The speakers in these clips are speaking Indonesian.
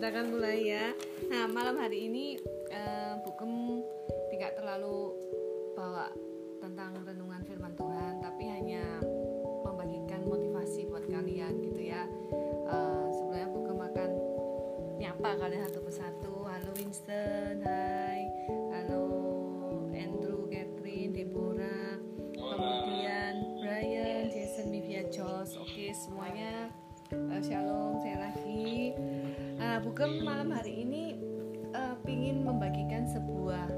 kita akan mulai ya. Nah, malam hari ini uh, Bukem tidak terlalu bawa tentang renungan firman Tuhan, tapi hanya membagikan motivasi buat kalian gitu ya. Uh, sebelumnya Bukem akan nyapa kalian satu persatu. Halo Winston, hai. Halo Andrew, Catherine, Deborah, kemudian Brian, Jason, Mivia, Josh. Oke, semuanya uh, shalom uh, bukan malam hari ini uh, pingin membagikan sebuah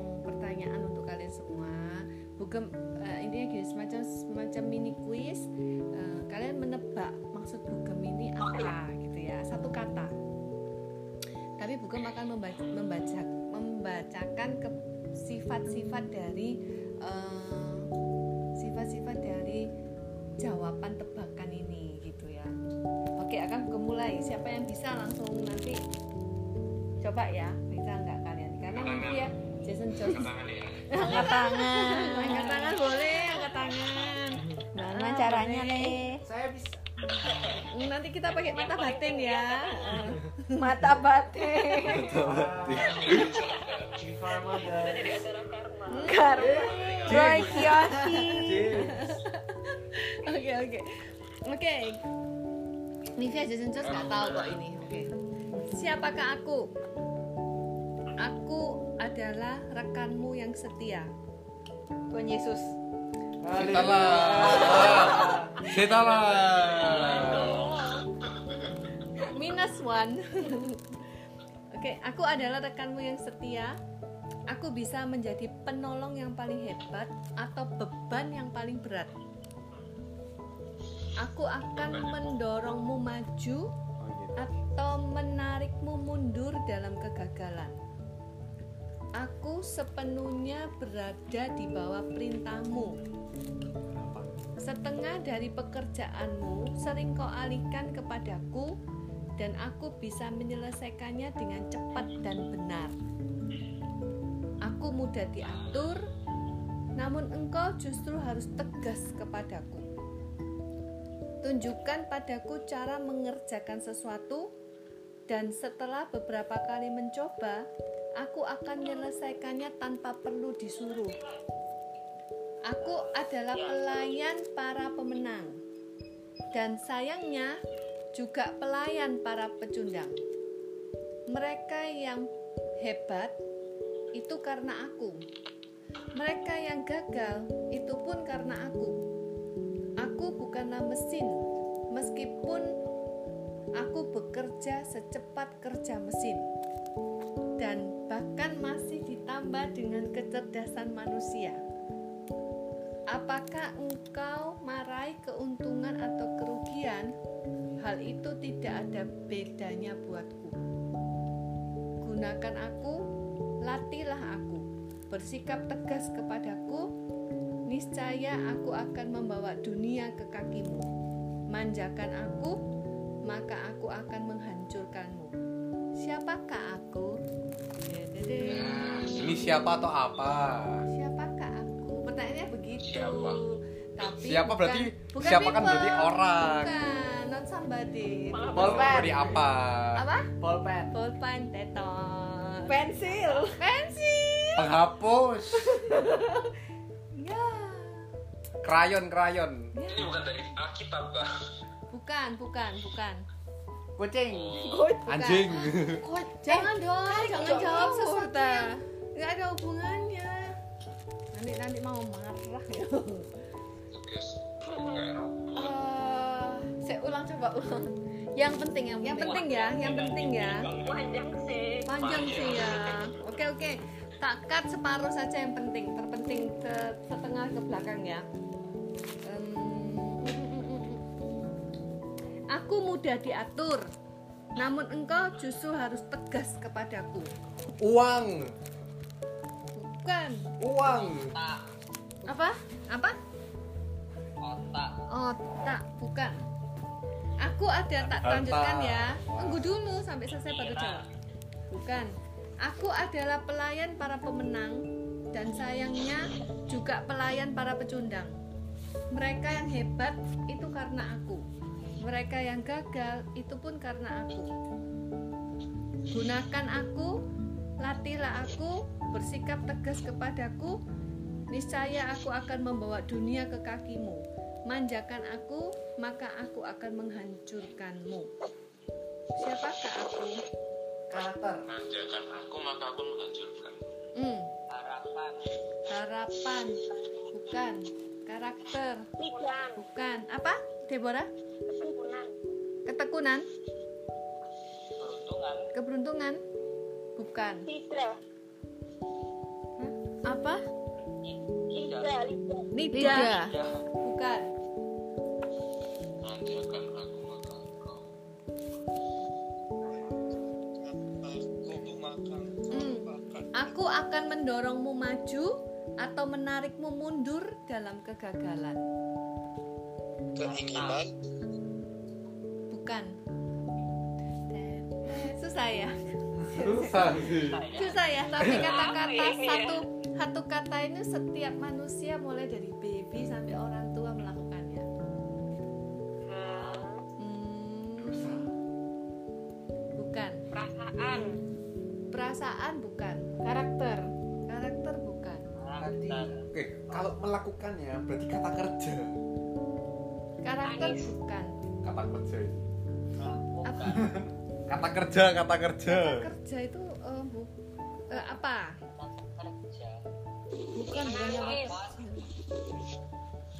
um, pertanyaan untuk kalian semua. Bukan uh, ini gini semacam semacam mini quiz. Uh, kalian menebak maksud bukem ini apa gitu ya? Satu kata. Tapi bukan akan membaca, membaca membacakan ke sifat-sifat dari sifat-sifat uh, dari jawaban siapa yang bisa langsung nanti coba ya bisa nggak kalian? Karena nanti ya Jason Jones. Angkat tangan angkat tangan. Boleh angkat tangan. Gimana caranya nih? Saya bisa. nanti kita pakai mata batin ya. Mata batin. Karma. Roy Kiyoshi. oke oke. Oke Nivia Jason Jones nggak tahu kok ini. Oke. Siapakah aku? Aku adalah rekanmu yang setia. Tuhan Yesus. Setalah. Setalah. minus one. Oke aku adalah rekanmu yang setia. Aku bisa menjadi penolong yang paling hebat atau beban yang paling berat aku akan mendorongmu maju atau menarikmu mundur dalam kegagalan. Aku sepenuhnya berada di bawah perintahmu. Setengah dari pekerjaanmu sering kau alihkan kepadaku dan aku bisa menyelesaikannya dengan cepat dan benar. Aku mudah diatur, namun engkau justru harus tegas kepadaku. Tunjukkan padaku cara mengerjakan sesuatu dan setelah beberapa kali mencoba, aku akan menyelesaikannya tanpa perlu disuruh. Aku adalah pelayan para pemenang, dan sayangnya juga pelayan para pecundang. Mereka yang hebat itu karena aku, mereka yang gagal itu pun karena aku. Aku bukanlah mesin, meskipun aku bekerja secepat kerja mesin, dan bahkan masih ditambah dengan kecerdasan manusia. Apakah engkau marahi keuntungan atau kerugian? Hal itu tidak ada bedanya buatku. Gunakan aku, latihlah aku, bersikap tegas kepadaku, niscaya aku akan membawa dunia ke kakimu. Manjakan aku, maka aku akan menghancurkanmu. Siapakah aku? Dedede. Ini siapa atau apa? Siapakah aku? Pertanyaannya begitu. Siapa? Tapi Siapa bukan- berarti bukan siapa kan people. berarti orang. Bukan, not somebody. Pulpen. Dari apa? Apa? Pulpen. Pulpen, teton. Pensil. Pensil. Penghapus. Ya. Krayon, krayon. Ini bukan dari Alkitab, Kak. Bukan, bukan, bukan. Kucing. Anjing. Jangan dong, jangan jawab sesuatu nggak ada hubungannya. Nanti nanti mau marah ya. Kayak Eh, saya ulang coba ulang. Yang penting yang Yang penting ya, yang penting ya. panjang sih. Panjang sih ya. Oke oke. Tak cut separuh saja yang penting. Terpenting ke setengah ke belakang ya. Em, Aku mudah diatur, namun engkau justru harus tegas kepadaku. Uang. Bukan. Uang. Apa? Apa? otak. Otak, bukan. Aku ada tak lanjutkan ya. Tunggu dulu sampai selesai baru jawab. Bukan. Aku adalah pelayan para pemenang dan sayangnya juga pelayan para pecundang. Mereka yang hebat itu karena aku. Mereka yang gagal itu pun karena aku. gunakan aku latihlah aku bersikap tegas kepadaku niscaya aku akan membawa dunia ke kakimu manjakan aku maka aku akan menghancurkanmu siapakah aku Karakter. Manjakan aku maka aku menghancurkan. hmm, Harapan. harapan bukan karakter. Bukan. Apa? Deborah? Ketekunan? Peruntungan. keberuntungan? Bukan. Hah? apa? Lidah bukan. Aku. Hmm. Aku akan mendorongmu maju atau menarikmu mundur dalam kegagalan. Keinginan. Bukan. Susah ya. Susah sih. Susah ya. Tapi kata-kata satu satu kata ini setiap manusia mulai dari baby sampai orang tua melakukannya. Hmm, bukan. Perasaan. Perasaan bukan. Karakter. Kalau melakukannya berarti kata kerja. Karakter bukan. Kata kerja itu. Apa? Kata kerja, kata kerja. kerja itu eh, bu- eh, apa? Bukan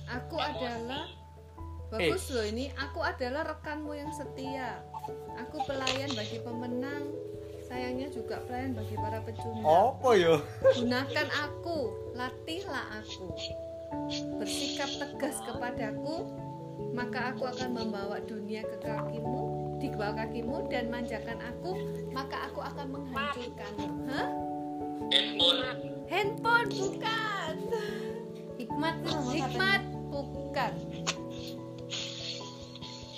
Aku adalah bagus loh ini. Aku adalah rekanmu yang setia. Aku pelayan bagi pemenang. Sayangnya juga pelayan bagi para pecundang. Apa ya? Gunakan aku, latihlah aku. Bersikap tegas kepadaku, maka aku akan membawa dunia ke kakimu, di bawah kakimu dan manjakan aku, maka aku akan menghancurkanmu. Hah? Handphone. Handphone bukan. Hikmat Hikmat bukan.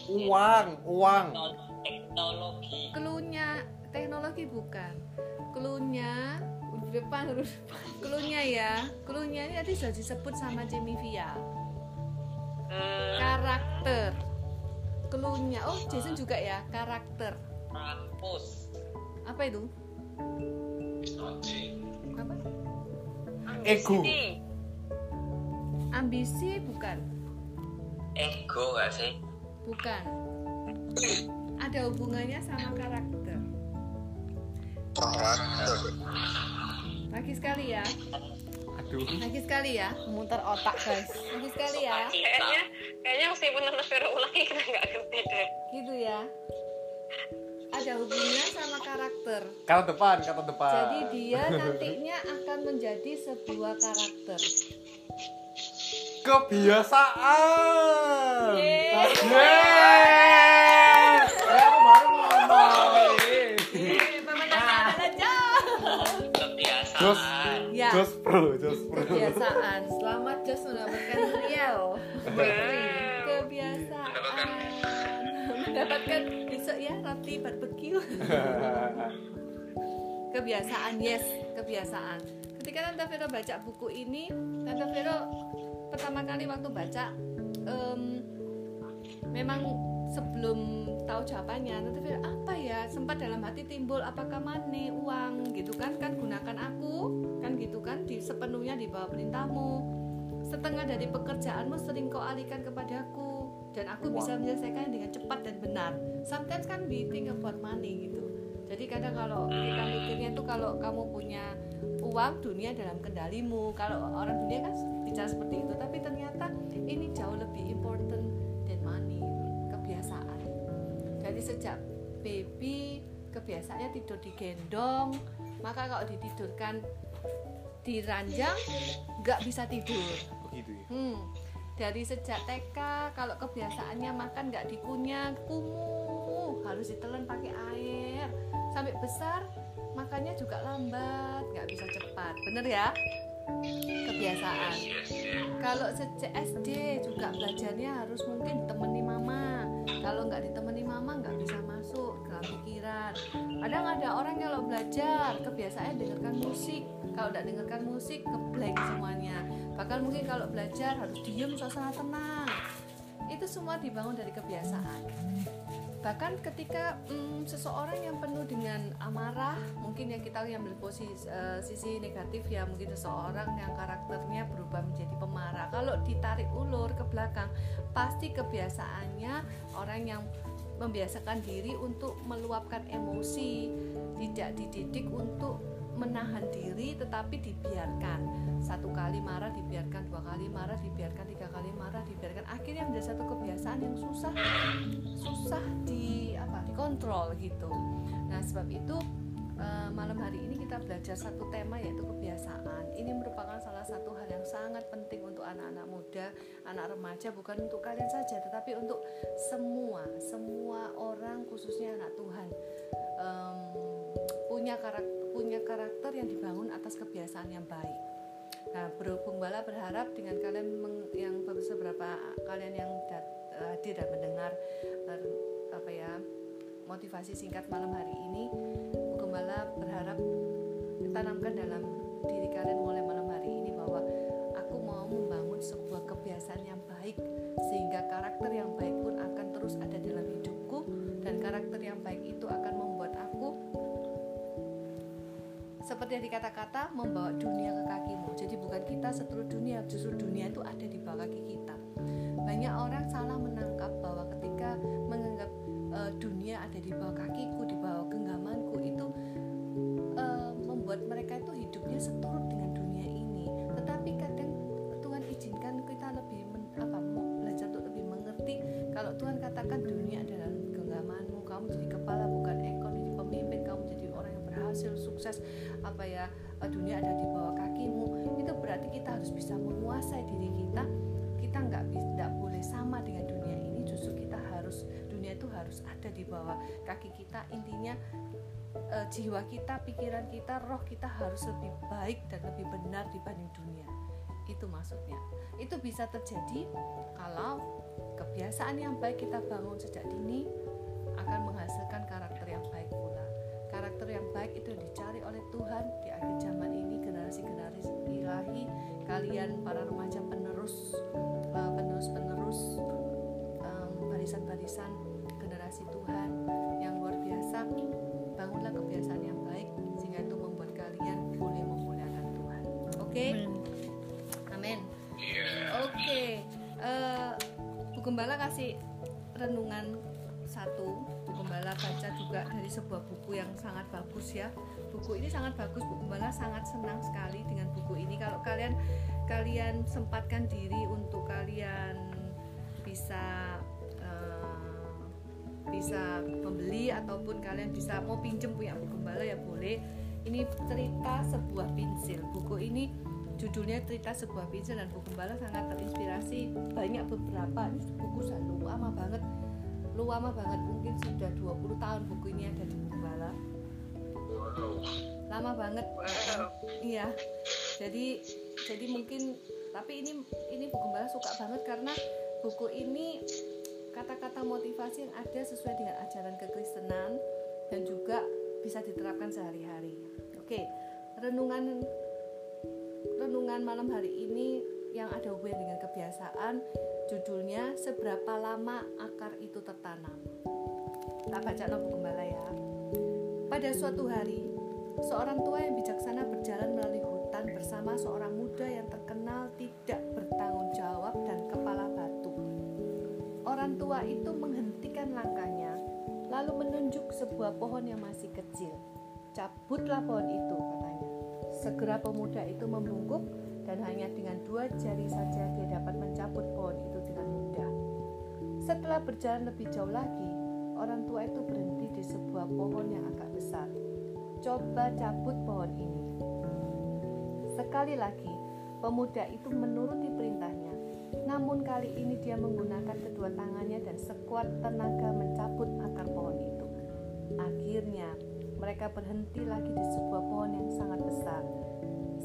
Uang, uang. Teknologi. Klunya teknologi bukan. Klunya depan huruf depan. Klunya ya. Klunya ini tadi sudah disebut sama Jamie Vial. Karakter. Klunya. Oh, Jason juga ya, karakter. Kampus. Apa itu? Apa? Ego. Ambisi bukan. Ego gak sih? Bukan. Ada hubungannya sama karakter. Lagi sekali ya. Aduh. Lagi sekali ya. Memutar otak guys. Lagi sekali ya. kayaknya kayaknya meskipun nonton Vero ulangi kita nggak ngerti deh Gitu ya. Ada hubungannya sama karakter. Kata depan, kata depan. Jadi dia nantinya akan menjadi sebuah karakter. kebiasaan. Yeay. Yeay. Jos Pro, Jos Pro. Kebiasaan. Selamat Jos mendapatkan Riau. Kebiasaan. Mendapatkan besok ya roti barbecue. kebiasaan yes kebiasaan ketika Tante Vero baca buku ini Tante Vero pertama kali waktu baca em, memang sebelum tahu jawabannya Tante Vero apa ya sempat dalam hati timbul apakah money uang gitu kan kan gunakan aku kan gitu kan di sepenuhnya di bawah perintahmu. Setengah dari pekerjaanmu sering kau alihkan kepadaku dan aku bisa menyelesaikan dengan cepat dan benar. Sometimes kan we think about money gitu. Jadi kadang kalau kita mikirnya tuh kalau kamu punya uang dunia dalam kendalimu. Kalau orang dunia kan bicara seperti itu tapi ternyata ini jauh lebih important jadi sejak baby kebiasaannya tidur digendong maka kalau ditidurkan di ranjang nggak bisa tidur Begitu ya. Hmm, dari sejak TK kalau kebiasaannya makan nggak dikunyah, kumuh, harus ditelan pakai air. Sampai besar makannya juga lambat, nggak bisa cepat. Bener ya? Kebiasaan. Kalau sejak SD juga belajarnya harus mungkin mama. Kalau nggak ditemani mama nggak bisa masuk ke pikiran. Kadang ada orang kalau belajar kebiasaannya dengarkan musik. Kalau nggak dengarkan musik ngeblank semuanya. Bahkan mungkin kalau belajar harus diem suasana tenang. Itu semua dibangun dari kebiasaan. Bahkan ketika mm, seseorang yang penuh dengan amarah mungkin yang kita yang posisi eh, sisi negatif ya mungkin seseorang yang karakternya berubah menjadi pemarah. Kalau ditarik ulur ke belakang pasti kebiasaannya orang yang membiasakan diri untuk meluapkan emosi tidak dididik untuk menahan diri tetapi dibiarkan. Satu kali marah dibiarkan. Dua kali marah dibiarkan. Tiga kali marah dibiarkan. Akhirnya menjadi satu kebiasaan yang susah susah di apa dikontrol gitu. Nah sebab itu eh, malam hari ini kita belajar satu tema yaitu kebiasaan. Ini merupakan salah satu hal yang sangat penting untuk anak-anak muda anak remaja bukan untuk kalian saja tetapi untuk semua semua orang khususnya anak Tuhan. Em, punya karakter punya karakter yang dibangun atas kebiasaan yang baik. Nah, berhubung Bala berharap dengan kalian meng- yang beberapa kalian yang hadir dan mendengar eh, apa ya motivasi singkat malam hari ini, Gembala berharap tanamkan dalam diri kalian mulai malam hari ini bahwa aku mau membangun sebuah kebiasaan yang baik sehingga karakter yang baik pun akan terus ada dalam hidupku dan karakter yang baik itu akan membuat aku seperti yang dikata-kata membawa dunia ke kakimu. Jadi bukan kita seluruh dunia justru dunia itu ada di bawah kaki kita. Banyak orang salah menangkap bahwa ketika menganggap eh, dunia ada di bawah kakiku di bawah genggamanku itu eh, membuat mereka itu hidupnya seturut dengan dunia ini. Tetapi kadang Tuhan izinkan kita lebih men- apa belajar untuk lebih mengerti. Kalau Tuhan katakan dunia adalah genggamanmu kamu jadi kepala berhasil sukses apa ya eh, dunia ada di bawah kakimu itu berarti kita harus bisa menguasai diri kita. Kita nggak nggak boleh sama dengan dunia ini justru kita harus dunia itu harus ada di bawah kaki kita. Intinya eh, jiwa kita pikiran kita roh kita harus lebih baik dan lebih benar dibanding dunia. Itu maksudnya. Itu bisa terjadi kalau kebiasaan yang baik kita bangun sejak dini akan menghasilkan baik itu yang dicari oleh Tuhan di akhir zaman ini generasi-generasi ilahi kalian para remaja penerus eh, penerus-penerus barisan-barisan generasi Tuhan yang luar biasa. Bangunlah kebiasaan yang baik sehingga itu membuat kalian boleh memuliakan Tuhan. Oke? Amin. Oke. Eh, Bu Gembala kasih renungan satu juga dari sebuah buku yang sangat bagus ya. Buku ini sangat bagus Bu. Gembala sangat senang sekali dengan buku ini. Kalau kalian kalian sempatkan diri untuk kalian bisa eh, bisa membeli ataupun kalian bisa mau pinjem punya Bu Gembala ya boleh. Ini cerita sebuah pensil. Buku ini judulnya cerita sebuah pensil dan Bu Gembala sangat terinspirasi. Banyak beberapa ini buku sudah lama banget lama banget mungkin sudah 20 tahun buku ini ada di Gembala lama banget. Iya. Jadi jadi mungkin tapi ini ini Bu Gembala suka banget karena buku ini kata-kata motivasi yang ada sesuai dengan ajaran kekristenan dan juga bisa diterapkan sehari-hari. Oke renungan renungan malam hari ini yang ada hubungan dengan kebiasaan judulnya seberapa lama akar itu tertanam. Tak baca Bu Gembala ya pada suatu hari seorang tua yang bijaksana berjalan melalui hutan bersama seorang muda yang terkenal tidak bertanggung jawab dan kepala batu. Orang tua itu menghentikan langkahnya lalu menunjuk sebuah pohon yang masih kecil. Cabutlah pohon itu katanya. Segera pemuda itu membungkuk dan hanya dengan dua jari saja dia dapat mencabut pohon itu dengan mudah. Setelah berjalan lebih jauh lagi, orang tua itu berhenti di sebuah pohon yang agak besar. Coba cabut pohon ini. Sekali lagi, pemuda itu menuruti perintahnya. Namun kali ini dia menggunakan kedua tangannya dan sekuat tenaga mencabut akar pohon itu. Akhirnya, mereka berhenti lagi di sebuah pohon yang sangat besar.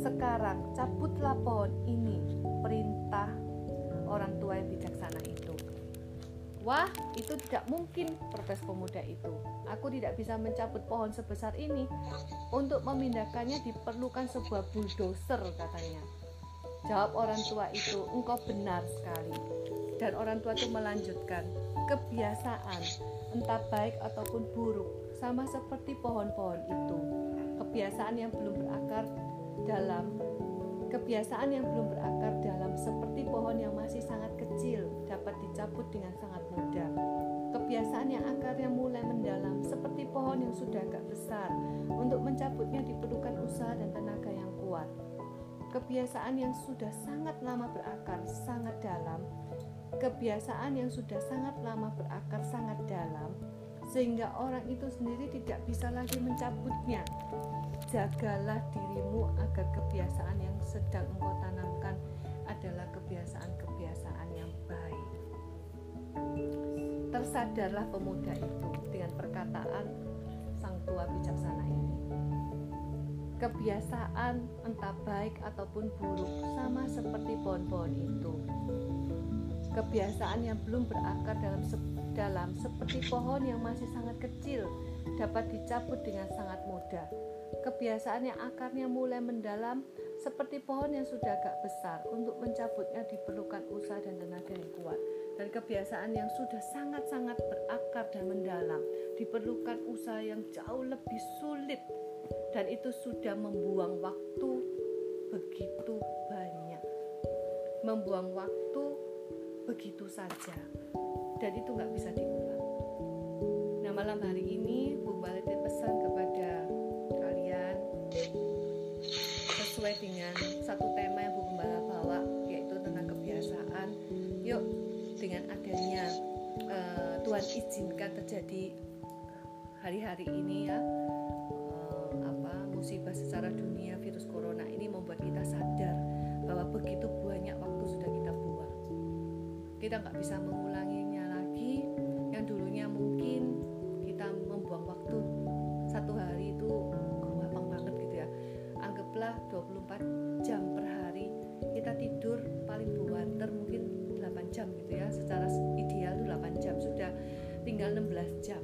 Sekarang cabutlah pohon ini, perintah orang tua yang bijaksana itu. Wah, itu tidak mungkin, protes pemuda itu. Aku tidak bisa mencabut pohon sebesar ini. Untuk memindahkannya diperlukan sebuah bulldozer, katanya. Jawab orang tua itu, engkau benar sekali. Dan orang tua itu melanjutkan, kebiasaan entah baik ataupun buruk sama seperti pohon-pohon itu kebiasaan yang belum berakar dalam kebiasaan yang belum berakar dalam seperti pohon yang masih sangat kecil dapat dicabut dengan sangat mudah kebiasaan yang akarnya mulai mendalam seperti pohon yang sudah agak besar untuk mencabutnya diperlukan usaha dan tenaga yang kuat kebiasaan yang sudah sangat lama berakar sangat dalam kebiasaan yang sudah sangat lama berakar sangat dalam sehingga orang itu sendiri tidak bisa lagi mencabutnya. Jagalah dirimu agar kebiasaan yang sedang engkau tanamkan adalah kebiasaan-kebiasaan yang baik. Tersadarlah pemuda itu dengan perkataan sang tua bijaksana ini. Kebiasaan entah baik ataupun buruk sama seperti pohon-pohon itu kebiasaan yang belum berakar dalam dalam seperti pohon yang masih sangat kecil dapat dicabut dengan sangat mudah. Kebiasaan yang akarnya mulai mendalam seperti pohon yang sudah agak besar untuk mencabutnya diperlukan usaha dan tenaga yang kuat. Dan kebiasaan yang sudah sangat-sangat berakar dan mendalam diperlukan usaha yang jauh lebih sulit dan itu sudah membuang waktu begitu banyak. Membuang waktu begitu saja dan itu nggak bisa diulang. Nah malam hari ini Bu Baliti dengan satu tema yang Bu Gembala bawa yaitu tentang kebiasaan. Yuk dengan adanya uh, Tuhan izinkan terjadi hari-hari ini ya uh, apa musibah secara dunia virus corona ini membuat kita sadar bahwa begitu banyak waktu sudah kita buang. Kita nggak bisa mengulanginya lagi. Yang dulunya mungkin kita membuang waktu satu hari itu Anggaplah 24 jam per hari kita tidur paling buanter mungkin 8 jam gitu ya. Secara ideal itu 8 jam sudah tinggal 16 jam.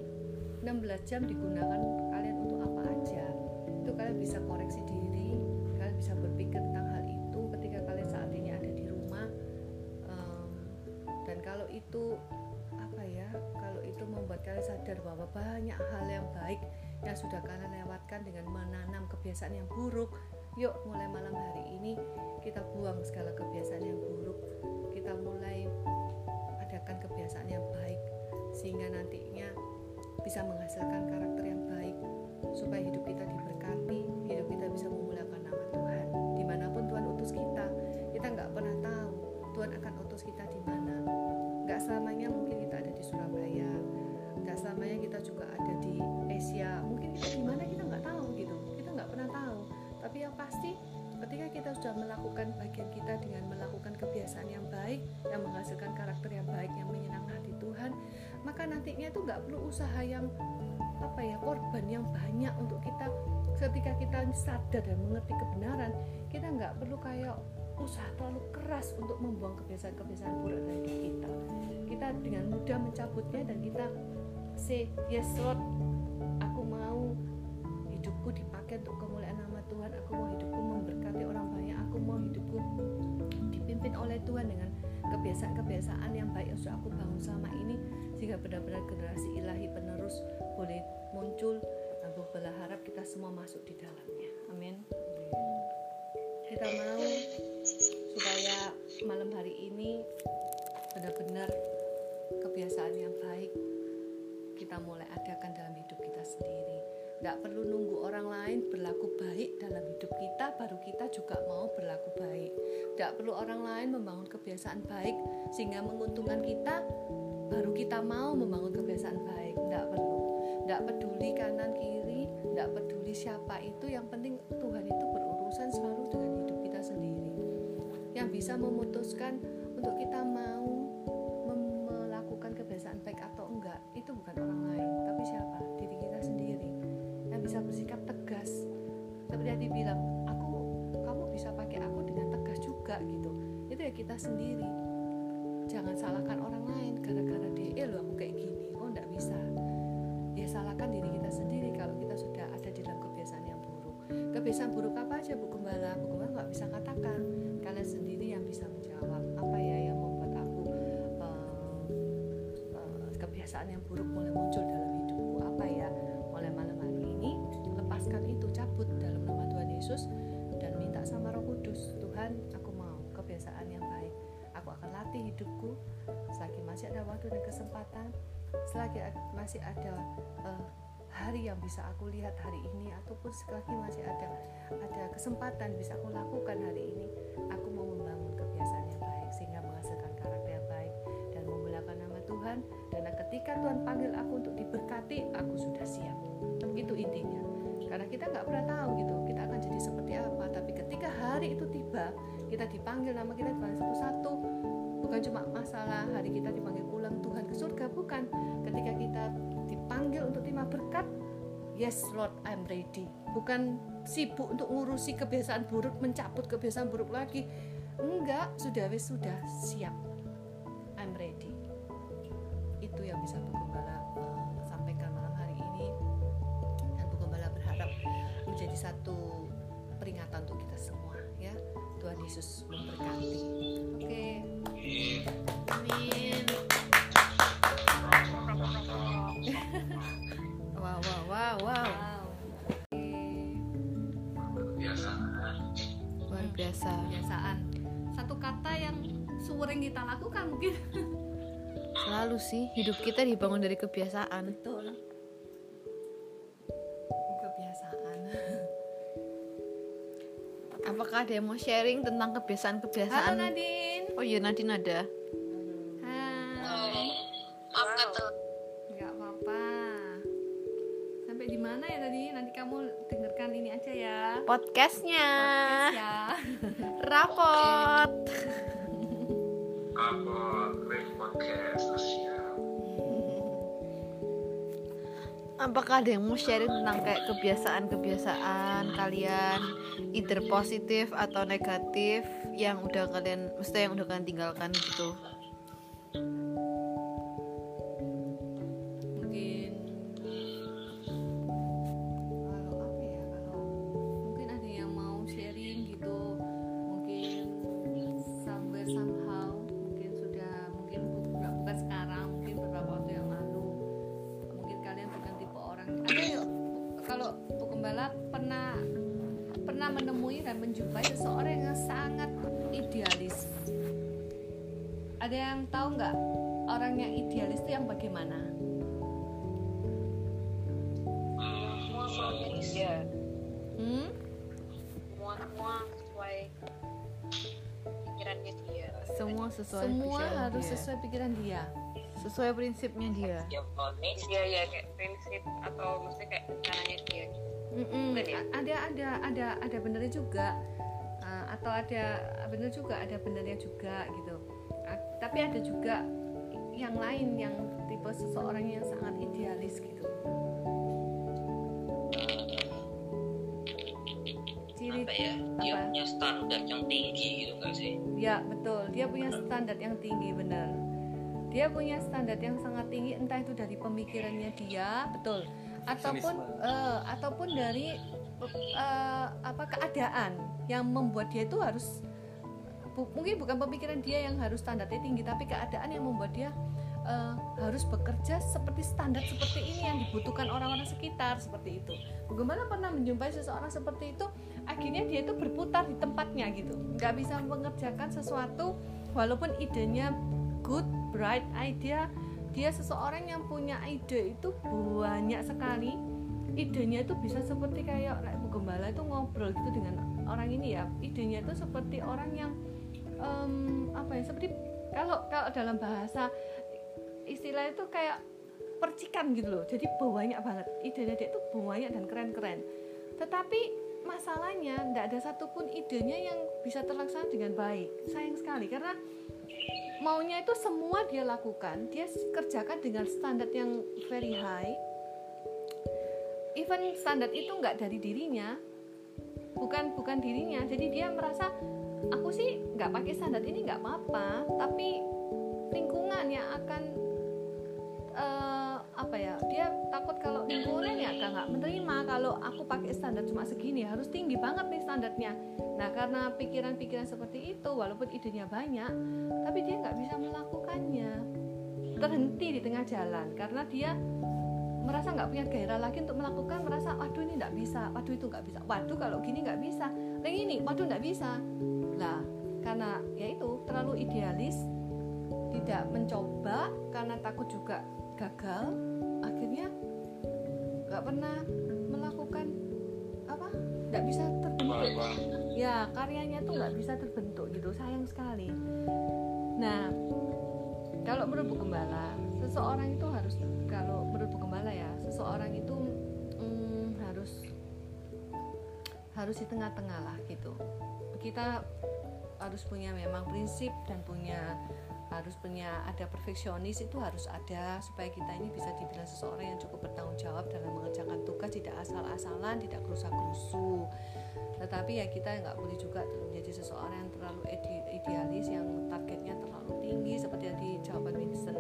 16 jam digunakan kalian untuk apa aja itu kalian bisa koreksi diri kalian bisa berpikir tentang hal itu ketika kalian saat ini ada di rumah um, dan kalau itu apa ya kalau itu membuat kalian sadar bahwa banyak hal yang baik yang sudah kalian lewatkan dengan menanam kebiasaan yang buruk yuk mulai malam hari ini kita buang segala kebiasaan yang buruk. Kita mulai adakan kebiasaan yang baik sehingga nantinya bisa menghasilkan karakter yang baik supaya hidup kita diberkati hidup kita bisa memuliakan nama Tuhan. Di mana pun Tuhan utus kita kita nggak pernah tahu Tuhan akan utus kita di sudah melakukan bagian kita dengan melakukan kebiasaan yang baik yang menghasilkan karakter yang baik yang menyenangkan hati Tuhan maka nantinya itu nggak perlu usaha yang apa ya korban yang banyak untuk kita ketika kita sadar dan mengerti kebenaran kita nggak perlu kayak usaha terlalu keras untuk membuang kebiasaan-kebiasaan buruk dari hidup kita. Kita dengan mudah mencabutnya dan kita say yes Lord aku mau hidupku dipakai untuk kemuliaan nama Tuhan aku mau hidupku Tuhan dengan kebiasaan-kebiasaan yang baik yang sudah aku bangun selama ini sehingga benar-benar generasi ilahi penerus boleh muncul dan berharap kita semua masuk di dalamnya. Amin. Kita mau supaya malam hari ini benar-benar kebiasaan yang baik kita mulai adakan dalam hidup kita sendiri. Nggak perlu nunggu orang lain berlaku baik dalam hidup kita baru kita juga mau berlaku baik nggak perlu orang lain membangun kebiasaan baik sehingga menguntungkan kita baru kita mau membangun kebiasaan baik. Nggak perlu. Nggak peduli kanan kiri nggak peduli siapa itu. Yang penting Tuhan itu berurusan selalu dengan hidup kita sendiri. Yang bisa memutuskan untuk kita mau sendiri. Jangan salahkan orang lain gara-gara dia eh lo aku kayak gini oh enggak bisa? Ya salahkan diri kita sendiri kalau kita sudah ada di dalam kebiasaan yang buruk. Kebiasaan buruk apa aja bu gembala? Bu gembala nggak bisa katakan. Kalian sendiri yang bisa menjawab. Apa ya yang membuat aku uh, uh, kebiasaan yang buruk mulai muncul latih hidupku. Selagi masih ada waktu dan kesempatan selagi masih ada eh, hari yang bisa aku lihat hari ini ataupun selagi masih ada ada kesempatan bisa aku lakukan hari ini aku mau membangun kebiasaan yang baik sehingga menghasilkan karakter yang baik dan memuliakan nama Tuhan. Dan ketika Tuhan panggil aku untuk diberkati aku sudah siap. Itu intinya. Karena kita nggak pernah tahu gitu kita akan jadi seperti apa. Tapi ketika hari itu tiba kita dipanggil nama kita dipanggil satu-satu bukan cuma masalah hari kita dipanggil pulang Tuhan ke surga bukan. Ketika kita dipanggil untuk terima berkat yes Lord I'm ready. Bukan sibuk untuk ngurusi kebiasaan buruk mencabut kebiasaan buruk lagi. Enggak sudah wis sudah siap. I'm ready. Itu yang bisa Bu Gembala eh, sampaikan malam hari ini. Dan Bu Gembala berharap menjadi satu peringatan untuk kita semua ya. Tuhan Yesus memberkati Selalu sih hidup kita dibangun dari kebiasaan. betul. Kebiasaan. Apakah ada yang mau sharing tentang halo kebiasaan-kebiasaan? Nadine. Oh iya Nadine ada. Hai. Maaf kata nggak apa-apa. Sampai di mana ya tadi? Nanti kamu dengarkan ini aja ya. Podcastnya. Podcast ya Rapot. apa Wave Podcast Apakah ada yang mau sharing tentang kayak kebiasaan-kebiasaan kalian, either positif atau negatif yang udah kalian, mesti yang udah kalian tinggalkan gitu? Orang yang idealis itu yang bagaimana semua sesuai dia hmm? semua semua sesuai pikirannya dia Semua sesuai semua harus dia. sesuai pikiran dia sesuai prinsipnya dia. Dia ya kayak prinsip atau mesti kayak rencananya dia ya? A- ada ada ada ada benernya juga Uh, atau ada bener juga ada benernya juga gitu tapi ada juga yang lain yang tipe seseorang yang sangat idealis gitu. Ciri apa ya? dia Apa? punya standar yang tinggi gitu nggak sih? Ya betul, dia punya standar yang tinggi benar. Dia punya standar yang sangat tinggi, entah itu dari pemikirannya dia, betul, ataupun eh, ataupun dari eh, apa keadaan yang membuat dia itu harus bu- mungkin bukan pemikiran dia yang harus standarnya tinggi, tapi keadaan yang membuat dia eh, harus bekerja seperti standar seperti ini yang dibutuhkan orang-orang sekitar seperti itu. Bagaimana pernah menjumpai seseorang seperti itu? Akhirnya dia itu berputar di tempatnya gitu, nggak bisa mengerjakan sesuatu walaupun idenya good, bright idea. Dia seseorang yang punya ide itu banyak sekali. Idenya itu bisa seperti kayak Gembala itu ngobrol gitu dengan orang ini ya. Idenya itu seperti orang yang em, apa ya? Seperti kalau kalau dalam bahasa istilah itu kayak percikan gitu loh. Jadi banyak banget. Dia itu banyak dan keren-keren. Tetapi masalahnya tidak ada satupun idenya yang bisa terlaksana dengan baik. Sayang sekali karena maunya itu semua dia lakukan dia kerjakan dengan standar yang very high. Even standar itu nggak dari dirinya bukan bukan dirinya. Jadi dia merasa aku sih nggak pakai standar ini nggak apa-apa tapi lingkungan yang akan eh, apa ya dia takut kalau lingkungan ya nggak menerima kalau aku pakai standar cuma segini. Harus tinggi banget nih standarnya. Nah karena pikiran-pikiran seperti itu walaupun idenya banyak tapi dia nggak bisa melakukannya. Terhenti di tengah jalan karena dia merasa nggak punya gairah lagi untuk melakukan merasa waduh ini nggak bisa waduh itu nggak bisa waduh kalau gini nggak bisa yang ini waduh nggak bisa lah karena ya itu terlalu idealis tidak mencoba karena takut juga gagal akhirnya nggak pernah melakukan apa nggak bisa terbentuk. Ya karyanya tuh nggak bisa terbentuk gitu sayang sekali. Nah kalau menurut Gembala seseorang itu harus kalau menurut Gembala ya seseorang itu mm, harus harus di tengah-tengah lah gitu kita harus punya memang prinsip dan punya harus punya ada perfeksionis itu harus ada supaya kita ini bisa dibilang seseorang yang cukup bertanggung jawab dalam mengerjakan tugas tidak asal-asalan tidak kerusak-kerusu tetapi ya kita nggak boleh juga menjadi seseorang yang terlalu ide- idealis yang targetnya terlalu tinggi seperti yang di jawaban Vincent.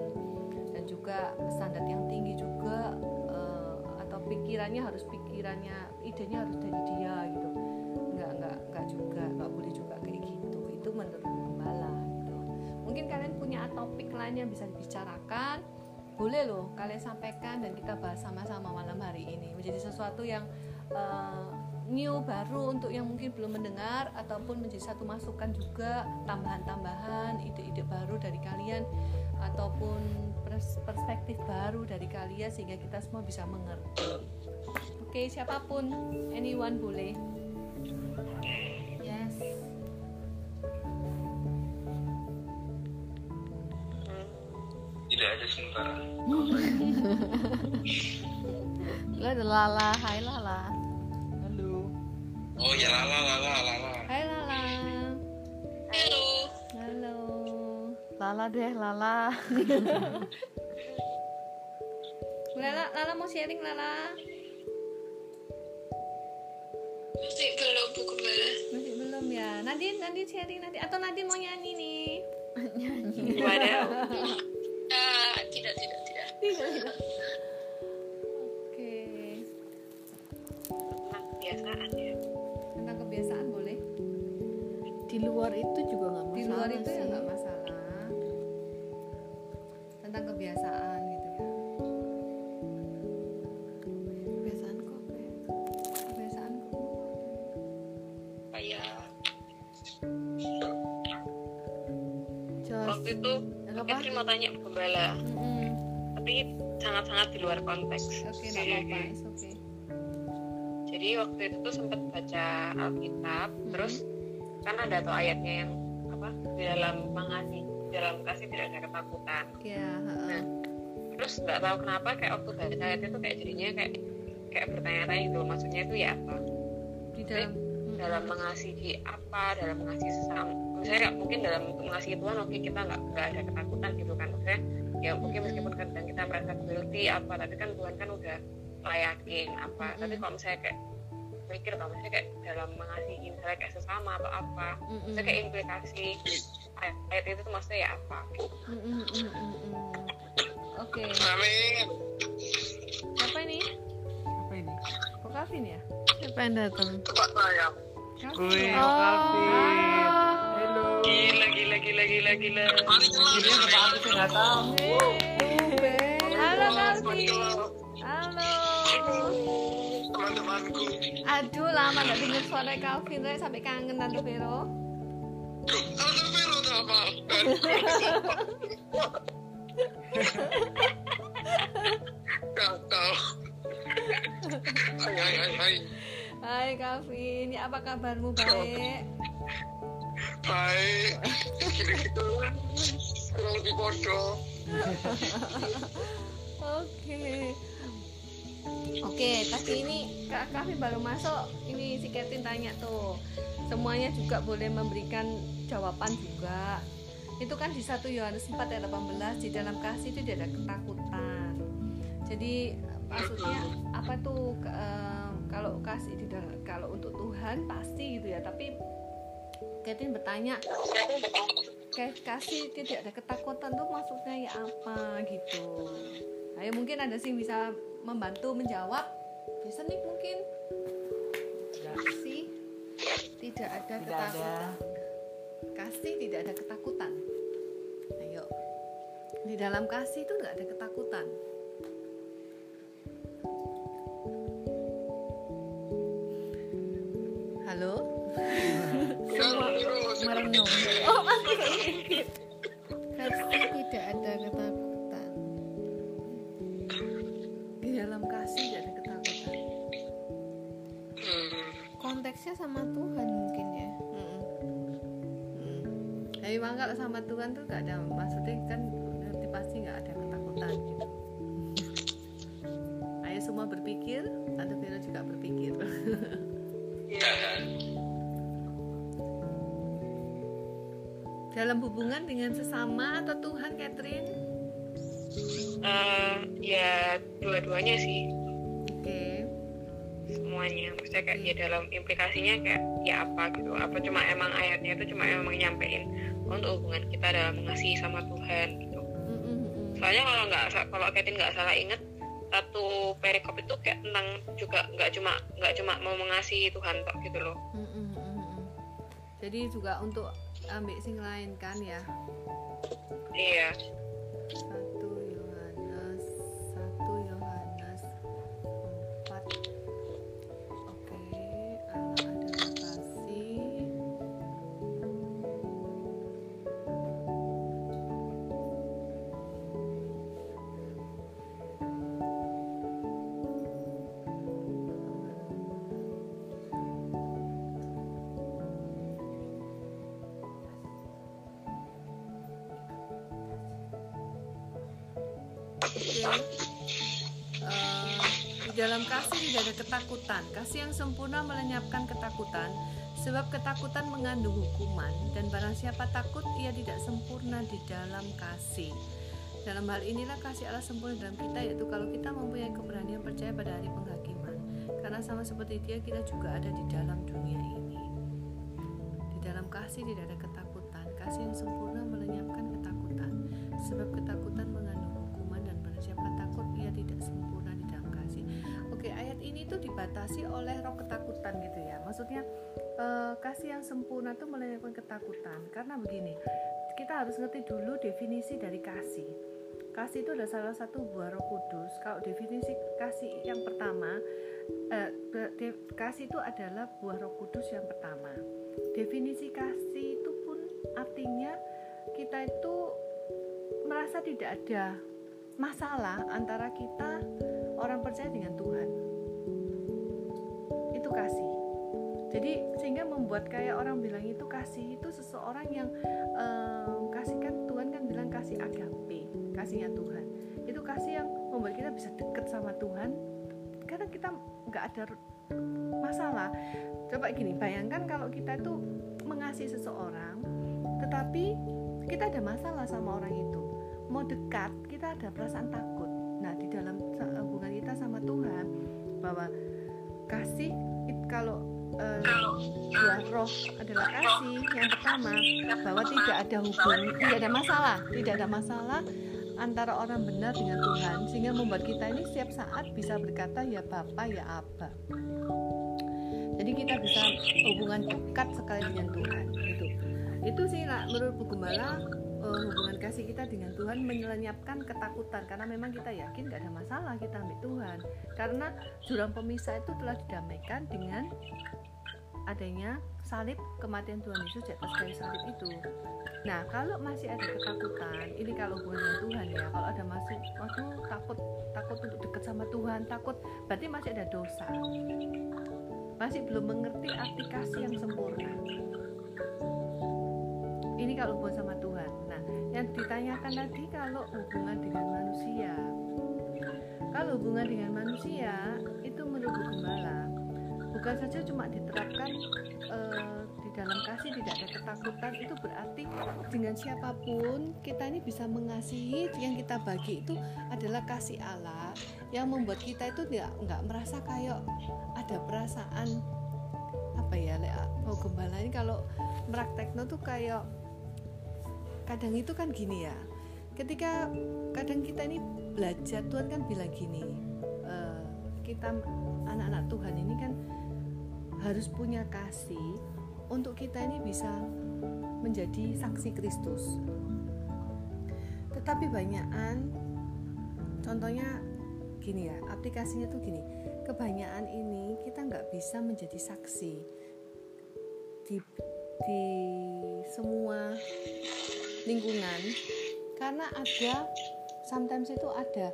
Dan juga standar yang tinggi juga eh, atau pikirannya harus pikirannya idenya harus dari dia gitu nggak nggak nggak juga nggak boleh juga kayak gitu. Itu menurut Gembala gitu mungkin kalian punya topik lain yang bisa dibicarakan? Boleh loh kalian sampaikan dan kita bahas sama-sama malam hari ini. Menjadi sesuatu yang eh, new baru untuk yang mungkin belum mendengar ataupun menjadi satu masukan juga tambahan-tambahan ide-ide baru dari kalian ataupun pers- perspektif baru dari kalian sehingga kita semua bisa mengerti. Oke siapa pun anyone boleh Tidak ada sementara. lo ada Lala Hai Lala Halo. Oh ya lala lala lala. hai Lala Halo. halo Lala deh Lala Lala Lala mau sharing Lala Masih belum buku bala. masih belum ya Nadine Nadine sharing nanti atau Nadine mau nyanyi nih Gimana? Ah, tidak, tidak, tidak. tidak tidak. Oke. Tentang kebiasaan ya. tentang kebiasaan boleh. Di luar itu juga nggak masalah di luar itu ya sih. nggak masalah. Tentang kebiasaan gitu ya. Kebiasaan kok kebiasaan kok. Kayak waktu itu apa? Catherine mau tanya buku bala, Mm-mm. Tapi sangat-sangat di luar konteks. oke nggak apa-apa oke Jadi waktu itu tuh sempat baca Alkitab, Hmm. terus kan ada tuh ayatnya yang apa di dalam mengasihi, di dalam kasih tidak ada ketakutan. ya heeh. Terus nggak tahu kenapa kayak waktu baca ayat itu kayak jadinya kayak kayak bertanya-tanya gitu maksudnya itu ya apa? di dalam dalam mengasihi apa dalam mengasihi sesama misalnya mungkin dalam mengasihi Tuhan oke kita nggak nggak ada ketakutan gitu kan maksudnya ya mungkin meskipun kadang kita merasa guilty apa tapi kan Tuhan kan udah layakin apa. Tapi kalau misalnya kayak mikir kalau misalnya kayak dalam mengasihi misalnya kayak sesama atau apa misalnya kayak implikasi ayat, ayat itu tuh maksudnya ya apa? Mm, mm, mm, mm, mm. oke. Amin. siapa ini? Apa ini? kok Calvin ya? Siapa yang datang? Tempat saya. Calvin Gila gila gila gila gila Ini apa aku sih nggak tahu. Yeay. halo Calvin halo Teman-temanku. aduh lama nggak denger suara Calvin Rek. sampai kangen Tante Vero Tante Vero tuh apa? Gak tahu. Hai hai hai hai. Hai Calvin, ya apa kabarmu baik? Baik. Gitu-gitu. Kurang lebih. Oke. Oke, tadi ini Kak Calvin baru masuk. Ini si Ketin tanya tuh. Semuanya juga boleh memberikan jawaban juga. Itu kan di 1 Yohanes 4 ayat 18 di dalam kasih itu tidak ada ketakutan. Jadi maksudnya apa tuh em, kalau kasih di dalam kalau untuk Tuhan pasti gitu ya, tapi Ketin bertanya kayak kasih tidak ada ketakutan tuh maksudnya ya apa? Gitu. Ayo mungkin ada sih bisa membantu menjawab. Bisa nih mungkin. Kasih tidak ada Tidak ketakutan. Ada. kasih tidak ada ketakutan. Ayo. Di dalam kasih itu nggak ada ketakutan kasih tidak ada ketakutan di dalam kasih tidak ada ketakutan konteksnya sama Tuhan mungkin ya Mm-mm. Mm. Tapi memang kalau sama Tuhan tuh gak ada maksudnya kan berarti pasti nggak ada ketakutan gitu. Ayo semua berpikir, Tante Vero juga berpikir. Dalam hubungan dengan sesama atau Tuhan, Catherine? Eh, ya dua-duanya sih Oke. semuanya maksudnya kayak ya dalam implikasinya kayak ya apa gitu apa cuma emang ayatnya itu cuma emang nyampein untuk hubungan kita dalam mengasihi sama Tuhan gitu Mm-mm-mm. soalnya kalau nggak kalau Katin nggak salah inget satu perikop itu kayak tentang juga nggak cuma nggak cuma mau mengasihi Tuhan tok gitu loh Mm-mm-mm-mm. Jadi juga untuk ambil sing lain kan ya. iya 1 Eh, di dalam kasih tidak ada ketakutan. Kasih yang sempurna melenyapkan ketakutan, sebab ketakutan mengandung hukuman dan barang siapa takut ia tidak sempurna di dalam kasih. Dalam hal inilah kasih Allah sempurna dalam kita yaitu kalau kita mempunyai keberanian percaya pada hari penghakiman. Karena sama seperti dia kita juga ada di dalam dunia ini. Di dalam kasih tidak ada ketakutan. Kasih yang sempurna melenyapkan ketakutan. Sebab ketakutan mengandung tuh dibatasi oleh roh ketakutan gitu ya. Maksudnya eh, kasih yang sempurna itu melenyapkan ketakutan. Karena begini, kita harus ngerti dulu definisi dari kasih. Kasih itu adalah salah satu buah Roh Kudus. Kalau definisi kasih yang pertama, be- de- kasih itu adalah buah Roh Kudus yang pertama. Definisi kasih itu pun artinya kita itu merasa tidak ada masalah antara kita orang percaya dengan Tuhan. Kasih. Jadi sehingga membuat kayak orang bilang itu kasih itu seseorang yang em, kasih kan Tuhan kan bilang kasih agape, kasihnya Tuhan. Itu kasih yang membuat kita bisa deket sama Tuhan karena kita nggak ada masalah. Coba gini, bayangkan kalau kita itu mengasihi seseorang, tetapi kita ada masalah sama orang itu. Mau dekat, kita ada perasaan takut. Nah, di dalam sa- hubungan kita sama Tuhan, bahwa roh adalah kasih yang pertama bahwa tidak ada hubungan tidak ada masalah tidak ada masalah antara orang benar dengan Tuhan. Sehingga membuat kita ini setiap saat bisa berkata ya Bapa ya Aba jadi kita bisa hubungan dekat sekali dengan Tuhan gitu. Itu sih menurut Bu Gembala eh, hubungan kasih kita dengan Tuhan menyelenyapkan ketakutan. Karena memang kita yakin gak ada masalah kita ambil Tuhan. Karena jurang pemisah itu telah didamaikan dengan adanya salib kematian Tuhan Yesus di atas kayu salib itu. Nah, kalau masih ada ketakutan, ini kalau hubungan Tuhan ya, kalau ada masih, waduh takut takut untuk dekat sama Tuhan, takut berarti masih ada dosa. Masih belum mengerti arti kasih yang sempurna. Ini kalau hubungan sama Tuhan. Nah, yang ditanyakan tadi kalau hubungan dengan manusia. Kalau hubungan dengan manusia itu menurut Gembala bukan saja cuma diterapkan eh, di dalam kasih tidak ada ketakutan itu berarti dengan siapa pun kita ini bisa mengasihi yang kita bagi itu adalah kasih Allah yang membuat kita itu nggak nggak merasa kayak ada perasaan apa ya mau gembala ini. Kalau meraktekno tuh kayak kadang itu kan gini ya ketika kadang kita ini belajar Tuhan kan bilang gini eh, kita anak-anak Tuhan ini kan harus punya kasih untuk kita ini bisa menjadi saksi Kristus. tetapi banyakan contohnya gini ya aplikasinya tuh gini. Kebanyakan ini kita nggak bisa menjadi saksi di di semua lingkungan. Karena ada sometimes itu ada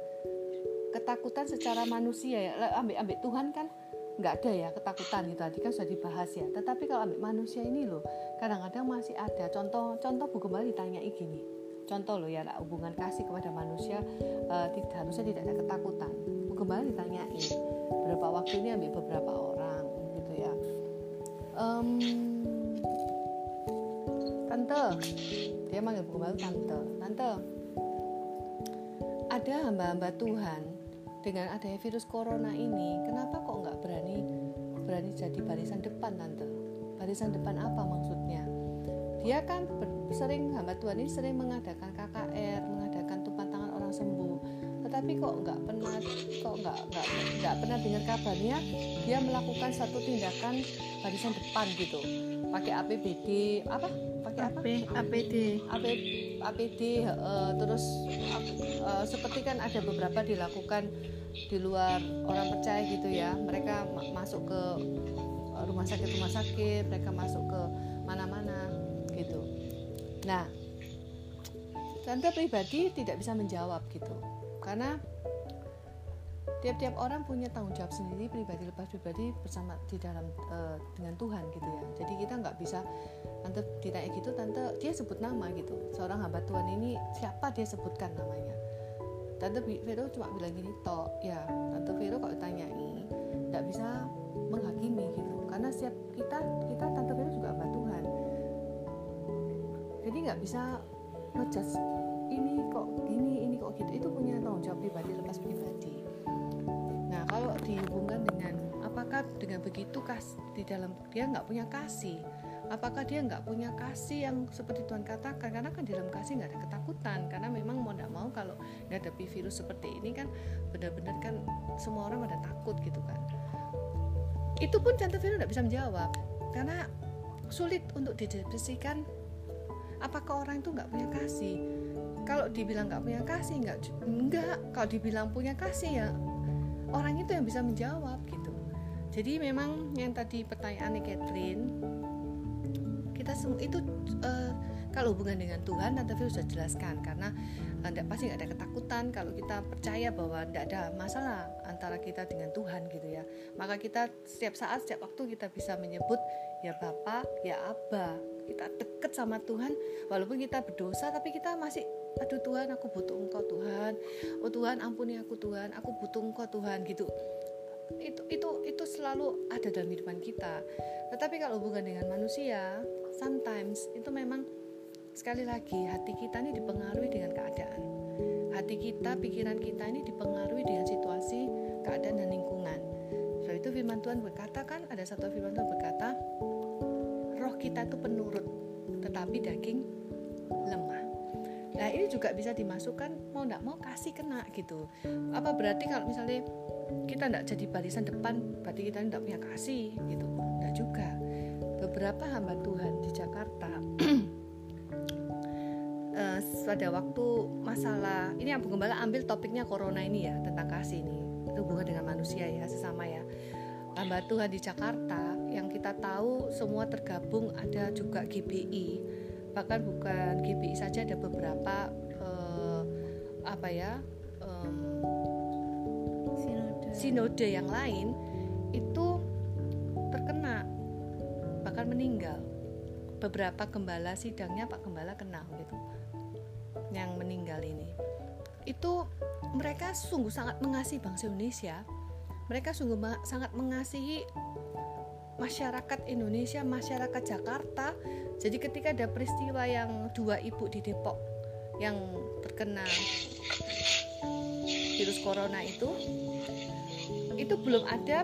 ketakutan secara manusia ya. Ambil ambil Tuhan kan nggak ada ya ketakutan gitu. Tadi kan sudah dibahas ya. Tetapi kalau ambil manusia ini loh kadang-kadang masih ada. Contoh contoh Bu Gembala ditanyai gini. Contoh loh ya hubungan kasih kepada manusia eh, tidak harusnya tidak ada ketakutan. Bu Gembala ditanyai beberapa waktu ini ambil beberapa orang? Gitu ya. Em, tante dia manggil Bu Gembala tante. Tante ada hamba-hamba Tuhan dengan adanya virus corona ini kenapa kok nggak berani berani jadi barisan depan tante? Barisan depan apa maksudnya? Dia kan sering hamba Tuhan ini sering mengadakan KKR mengadakan tumpang tangan orang sembuh. Tetapi kok nggak pernah kok nggak nggak nggak pernah dengar kabarnya dia melakukan satu tindakan barisan depan gitu. Pakai APBD apa? Pakai apa? AP, APD AP, APD heeh, terus eh, seperti kan ada beberapa dilakukan di luar orang percaya gitu ya. Mereka ma- masuk ke eh, rumah sakit rumah sakit mereka masuk ke mana-mana gitu. Nah tante pribadi tidak bisa menjawab gitu. Karena tiap-tiap orang punya tanggung jawab sendiri pribadi lepas pribadi bersama di dalam eh, dengan Tuhan gitu ya. Jadi kita nggak bisa tante ditanya gitu tante dia sebut nama gitu. Seorang hamba Tuhan ini siapa dia sebutkan namanya? Tante Vero cuma bilang gini toh ya tante Vero kalau tanyai nggak bisa menghakimi gitu. Karena setiap kita kita tante Vero juga hamba Tuhan. Jadi nggak bisa ngejudge ini kok gini ini kok gitu itu punya tanggung jawab pribadi lepas pribadi kalau dihubungkan dengan apakah dengan begitu kas di dalam dia nggak punya kasih. Apakah dia nggak punya kasih yang seperti Tuhan katakan? Karena kan di dalam kasih nggak ada ketakutan. Karena memang mau nggak mau kalau menghadapi virus seperti ini kan benar-benar kan semua orang pada takut gitu kan. Itu pun Tante Vero nggak bisa menjawab. Karena sulit untuk dideskripsikan apakah orang itu nggak punya kasih? Kalau dibilang nggak punya kasih nggak enggak kalau dibilang punya kasih ya orang itu yang bisa menjawab gitu. Jadi memang yang tadi pertanyaannya Catherine kita semua itu eh, kalau hubungan dengan Tuhan Tante Fir sudah jelaskan. Karena eh, nggak pasti nggak ada ketakutan kalau kita percaya bahwa tidak ada masalah antara kita dengan Tuhan gitu ya. Maka kita setiap saat setiap waktu kita bisa menyebut ya Bapa ya Abba. Kita deket sama Tuhan walaupun kita berdosa tapi kita masih aduh Tuhan aku butuh engkau Tuhan. Oh Tuhan ampuni aku Tuhan. Aku butuh engkau Tuhan gitu. Itu itu itu selalu ada dalam kehidupan kita. Tetapi kalau hubungan dengan manusia sometimes itu memang sekali lagi hati kita ini dipengaruhi dengan keadaan. Hati kita pikiran kita ini dipengaruhi dengan situasi keadaan dan lingkungan. Sebab itu firman Tuhan berkata kan ada satu firman Tuhan berkata roh kita itu penurut tetapi daging lemah nah ini juga bisa dimasukkan mau tidak mau kasih kena gitu. Apa berarti kalau misalnya kita tidak jadi barisan depan berarti kita tidak punya kasih gitu? Tidak juga. Beberapa hamba Tuhan di Jakarta eh, pada waktu masalah ini yang Gembala ambil topiknya corona ini ya tentang kasih ini. Itu hubungan dengan manusia ya sesama ya. Hamba Tuhan di Jakarta yang kita tahu semua tergabung ada juga GBI bahkan bukan GBI saja ada beberapa eh, apa ya sinode. sinode yang lain itu terkena bahkan meninggal. Beberapa gembala sidangnya Pak Gembala kenal gitu yang meninggal ini. Itu mereka sungguh sangat mengasihi bangsa Indonesia. Mereka sungguh sangat mengasihi masyarakat Indonesia masyarakat Jakarta jadi ketika ada peristiwa yang dua ibu di Depok yang terkena virus corona itu itu belum ada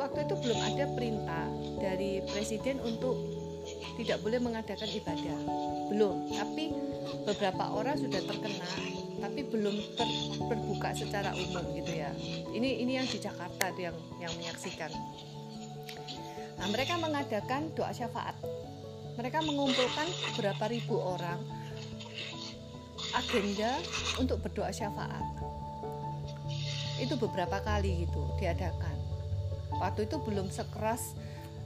waktu itu belum ada perintah dari presiden untuk tidak boleh mengadakan ibadah. Belum tapi beberapa orang sudah terkena tapi belum ter- terbuka secara umum gitu ya. Ini ini yang di Jakarta yang yang menyaksikan. Nah mereka mengadakan doa syafaat mereka mengumpulkan beberapa ribu orang agenda untuk berdoa syafaat. Itu beberapa kali gitu diadakan. Waktu itu belum sekeras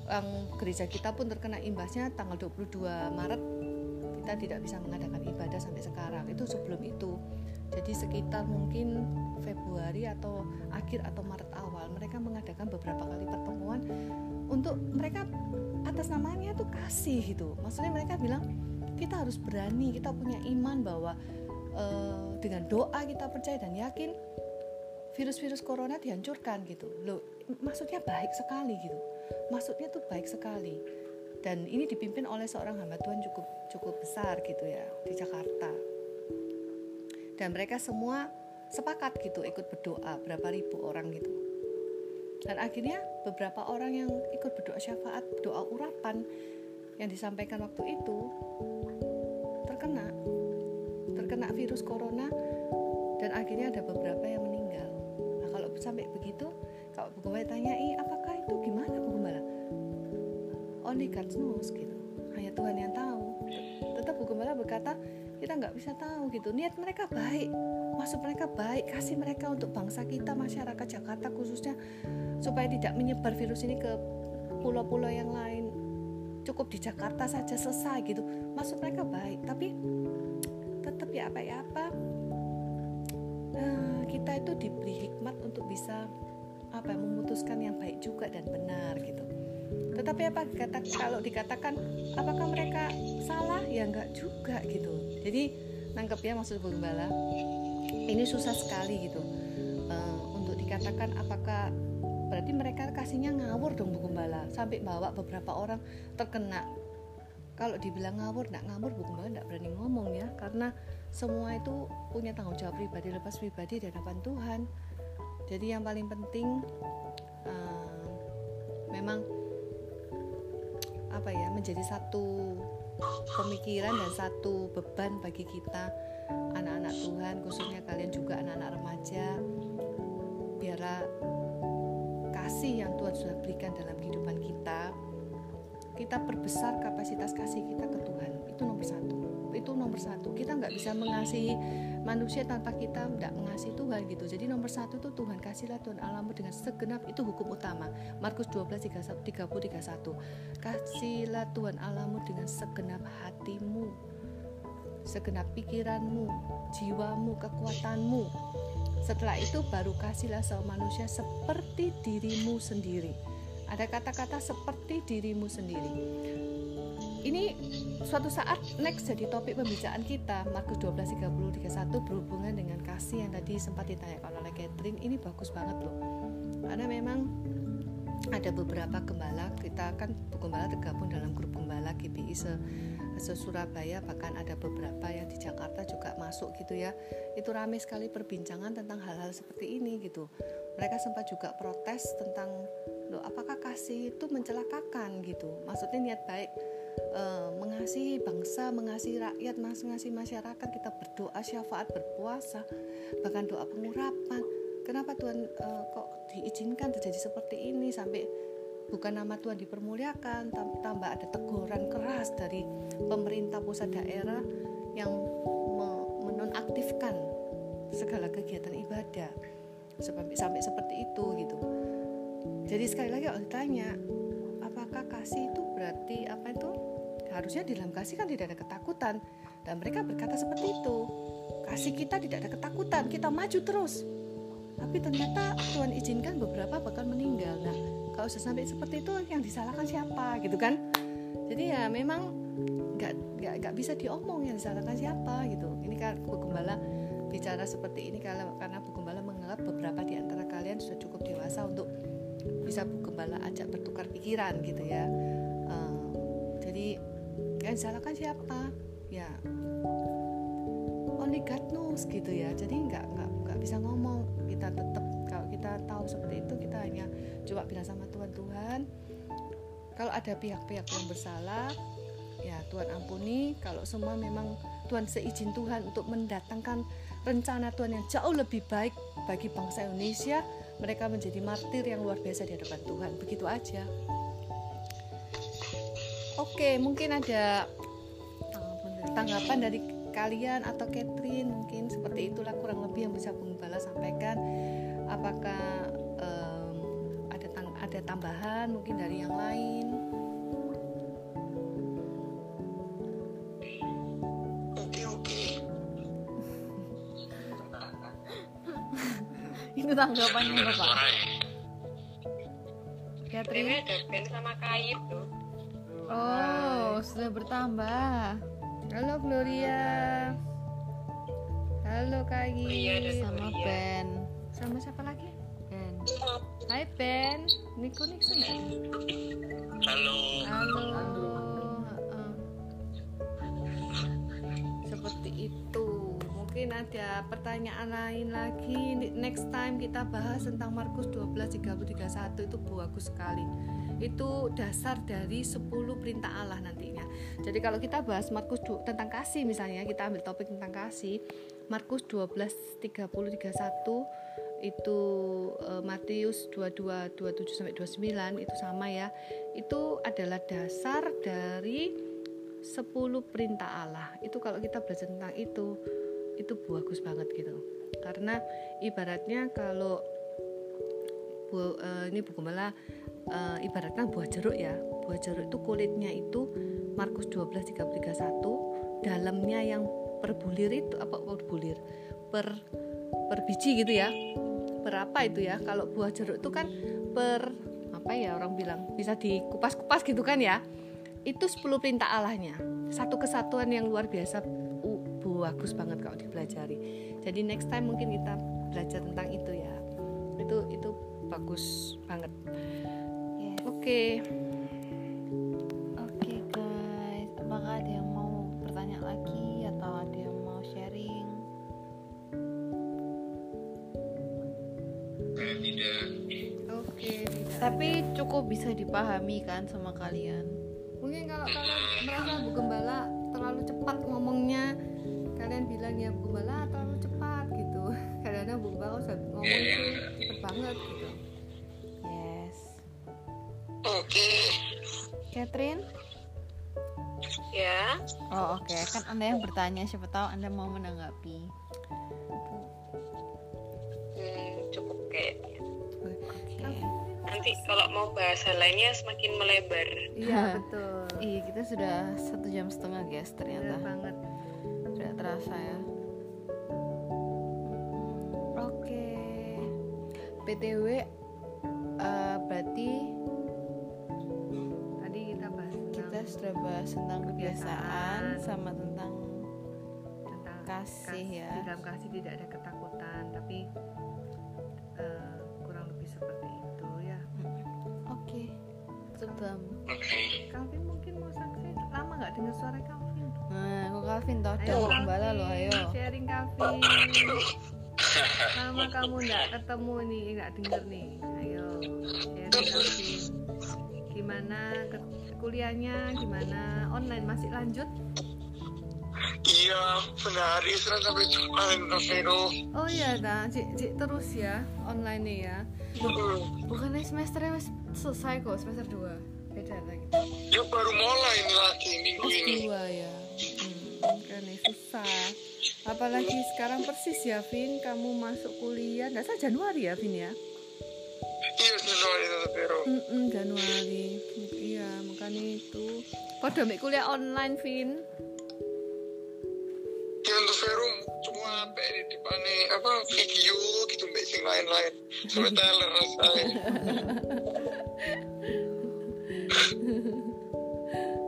yang gereja kita pun terkena imbasnya tanggal 22 Maret kita tidak bisa mengadakan ibadah sampai sekarang. Itu sebelum itu. Jadi sekitar mungkin Februari atau akhir atau Maret awal mereka mengadakan beberapa kali pertemuan untuk mereka atas namanya tuh kasih gitu. Maksudnya mereka bilang kita harus berani, kita punya iman bahwa eh, dengan doa kita percaya dan yakin virus-virus corona dihancurkan gitu. Loh, maksudnya baik sekali gitu. Maksudnya tuh baik sekali. Dan ini dipimpin oleh seorang hamba Tuhan cukup cukup besar gitu ya di Jakarta. Dan mereka semua sepakat gitu ikut berdoa berapa ribu orang gitu. Dan akhirnya beberapa orang yang ikut berdoa syafaat, doa urapan yang disampaikan waktu itu terkena terkena virus corona dan akhirnya ada beberapa yang meninggal. Nah, kalau sampai begitu, kalau Bu Gembala tanyai apakah itu gimana Bu Gembala? Only God knows gitu. Hanya Tuhan yang tahu. Tetap Bu Gembala berkata kita nggak bisa tahu gitu. Niat mereka baik, maksud mereka baik, kasih mereka untuk bangsa kita, masyarakat Jakarta khususnya supaya tidak menyebar virus ini ke pulau-pulau yang lain. Cukup di Jakarta saja selesai gitu. Maksud mereka baik, tapi tetap ya apa ya apa Nah, kita itu diberi hikmat untuk bisa apa memutuskan yang baik juga dan benar gitu. Tetapi apa kata kalau dikatakan apakah mereka salah ya enggak juga gitu. Jadi nangkep ya maksud Gembala. Ini susah sekali gitu Eh, untuk dikatakan apakah berarti mereka kasihnya ngawur dong Bu Gembala sampai bawa beberapa orang terkena. Kalau dibilang ngawur, nak ngawur Bu Gembala enggak berani ngomong ya karena semua itu punya tanggung jawab pribadi lepas pribadi di hadapan Tuhan. Jadi yang paling penting eh, memang apa ya menjadi satu pemikiran dan satu beban bagi kita anak-anak Tuhan khususnya kalian juga anak-anak remaja. Biarlah kasih yang Tuhan sudah berikan dalam kehidupan kita kita perbesar kapasitas kasih kita ke Tuhan. Itu nomor satu itu nomor satu. Kita nggak bisa mengasihi manusia tanpa kita tidak mengasihi Tuhan gitu. Jadi nomor satu itu Tuhan kasihlah Tuhan alamu dengan segenap itu hukum utama. Markus 12 31 30 31 kasihlah Tuhan alamu dengan segenap hatimu segenap pikiranmu jiwamu kekuatanmu. Setelah itu baru kasihlah sama manusia seperti dirimu sendiri. Ada kata-kata seperti dirimu sendiri ini suatu saat next jadi topik pembicaraan kita. Markus 12 30 31 berhubungan dengan kasih yang tadi sempat ditanyakan oleh Catherine. Ini bagus banget loh. Karena memang ada beberapa gembala. Kita kan gembala tergabung dalam grup gembala se, se Surabaya. Bahkan ada beberapa yang di Jakarta juga masuk gitu ya. Itu ramai sekali perbincangan tentang hal-hal seperti ini gitu. Mereka sempat juga protes tentang loh apakah kasih itu mencelakakan? gitu. Maksudnya niat baik eh, mengasihi bangsa, mengasihi rakyat, mengasihi masyarakat, kita berdoa syafaat, berpuasa, bahkan doa pengurapan. Kenapa Tuhan eh, kok diizinkan terjadi seperti ini sampai bukan nama Tuhan dipermuliakan, tam- tambah ada teguran keras dari pemerintah pusat daerah yang me- menonaktifkan segala kegiatan ibadah sampai sampai seperti itu gitu. Jadi sekali lagi kalau ditanya apakah kasih itu berarti apa itu harusnya di dalam kasih kan tidak ada ketakutan. Dan mereka berkata seperti itu. Kasih kita tidak ada ketakutan kita maju terus. Tapi ternyata Tuhan izinkan beberapa bahkan meninggal. Nah kalau sudah sampai seperti itu yang disalahkan siapa gitu kan? Jadi ya memang nggak nggak nggak bisa diomong yang disalahkan siapa gitu. Ini kan Bu Gembala bicara seperti ini kalau karena Bu Gembala menganggap beberapa di antara kalian sudah cukup dewasa untuk bisa Bu Gembala ajak bertukar pikiran gitu ya yang disalahkan siapa? Ya. Only God knows gitu ya. Jadi nggak nggak nggak bisa ngomong. Kita tetap kalau kita tahu seperti itu kita hanya coba bilang sama Tuhan Tuhan kalau ada pihak-pihak yang bersalah ya Tuhan ampuni. Kalau semua memang Tuhan seizin Tuhan untuk mendatangkan rencana Tuhan yang jauh lebih baik bagi bangsa Indonesia mereka menjadi martir yang luar biasa di hadapan Tuhan. Begitu aja oke mungkin ada tanggapan dari kalian atau Catherine mungkin seperti itulah kurang lebih yang bisa Bung Bala sampaikan. Apakah em, ada tang- ada tambahan mungkin dari yang lain? Oke oke. itu tanggapannya bapak. ya. Catherine? Ada band sama kait tuh oh sudah bertambah halo Gloria halo Kak Iya, ada Gis. sama Iya. Ben sama siapa lagi Ben Hai Ben Niko Nixon nggak ada? Halo. Halo. Heeh. Seperti itu. Mungkin ada pertanyaan lain lagi. Next time kita bahas tentang Markus 12 30 31 itu bagus sekali. Itu dasar dari 10 perintah Allah nantinya. Jadi kalau kita bahas Markus tentang kasih misalnya, kita ambil topik tentang kasih. Markus 12 30 31 itu eh, Matius 22 27 sampai 29 itu sama ya. Itu adalah dasar dari 10 perintah Allah. Itu kalau kita belajar tentang itu itu bagus banget gitu. Karena ibaratnya kalau bu, eh, ini buku malah eh, ibaratnya buah jeruk ya. Buah jeruk itu kulitnya itu Markus 12 30 31, dalamnya yang per bulir itu apa per bulir? Per per biji gitu ya. Berapa itu ya? Kalau buah jeruk itu kan per apa ya orang bilang? Bisa dikupas-kupas gitu kan ya. Itu 10 perintah Allahnya. Satu kesatuan yang luar biasa. Uh, bagus banget kalau dipelajari. Jadi next time mungkin kita belajar tentang itu ya. Itu itu bagus banget Oke Oke guys, apakah ada yang mau bertanya lagi atau ada yang mau sharing? Kayak tidak. oke tidak Tapi cukup bisa dipahami kan sama kalian. mungkin kalau kalian merasa Bu Gembala terlalu cepat ngomongnya kalian bilang ya Bu Gembala terlalu cepat gitu karena Bu Gembala usah ngomong Iya, itu iya. cepet banget gitu Oke. Catherine? ya Oh oke, kan anda yang bertanya siapa tahu anda mau menanggapi. hmm, cukup kayaknya Oke. nanti kalau mau bahasa lainnya semakin melebar iya betul Iya kita sudah satu jam setengah guys ternyata banget tidak terasa ya. Oke. PTW eh, berarti sudah bahas tentang kebiasaan Kebiasaan. sama tentang tentang kasih ya. di dalam kasih tidak ada ketakutan tapi eh, kurang lebih seperti itu ya oke. Oke. Calvin mungkin mau saksi lama nggak dengar suara Calvin Nah, aku Calvin toh ada Ayo, kembali loh, ayo. sharing Calvin lama kamu nggak ketemu nih nggak denger nih ayo sharing Calvin gimana ke- kuliahnya gimana online masih lanjut Iya, benar. Isra sampai Jumat, Vero. oh iya dah cik, cik terus ya online nih ya Hmm. Bukannya semesternya wis selesai kok semester 2 Beda lagi. Ya baru mulai ini lagi minggu ini. dua ya hmm, kan nih susah apalagi sekarang persis ya Vin kamu masuk kuliah nggak salah Januari ya Vin ya Iya, Januari Vero. Mm-mm, Januari iya makanya itu kode ambil kuliah online Vin Ya untuk Vero cuma apa di depannya apa video gitu mbak sing lain-lain. Sampai teler rasanya.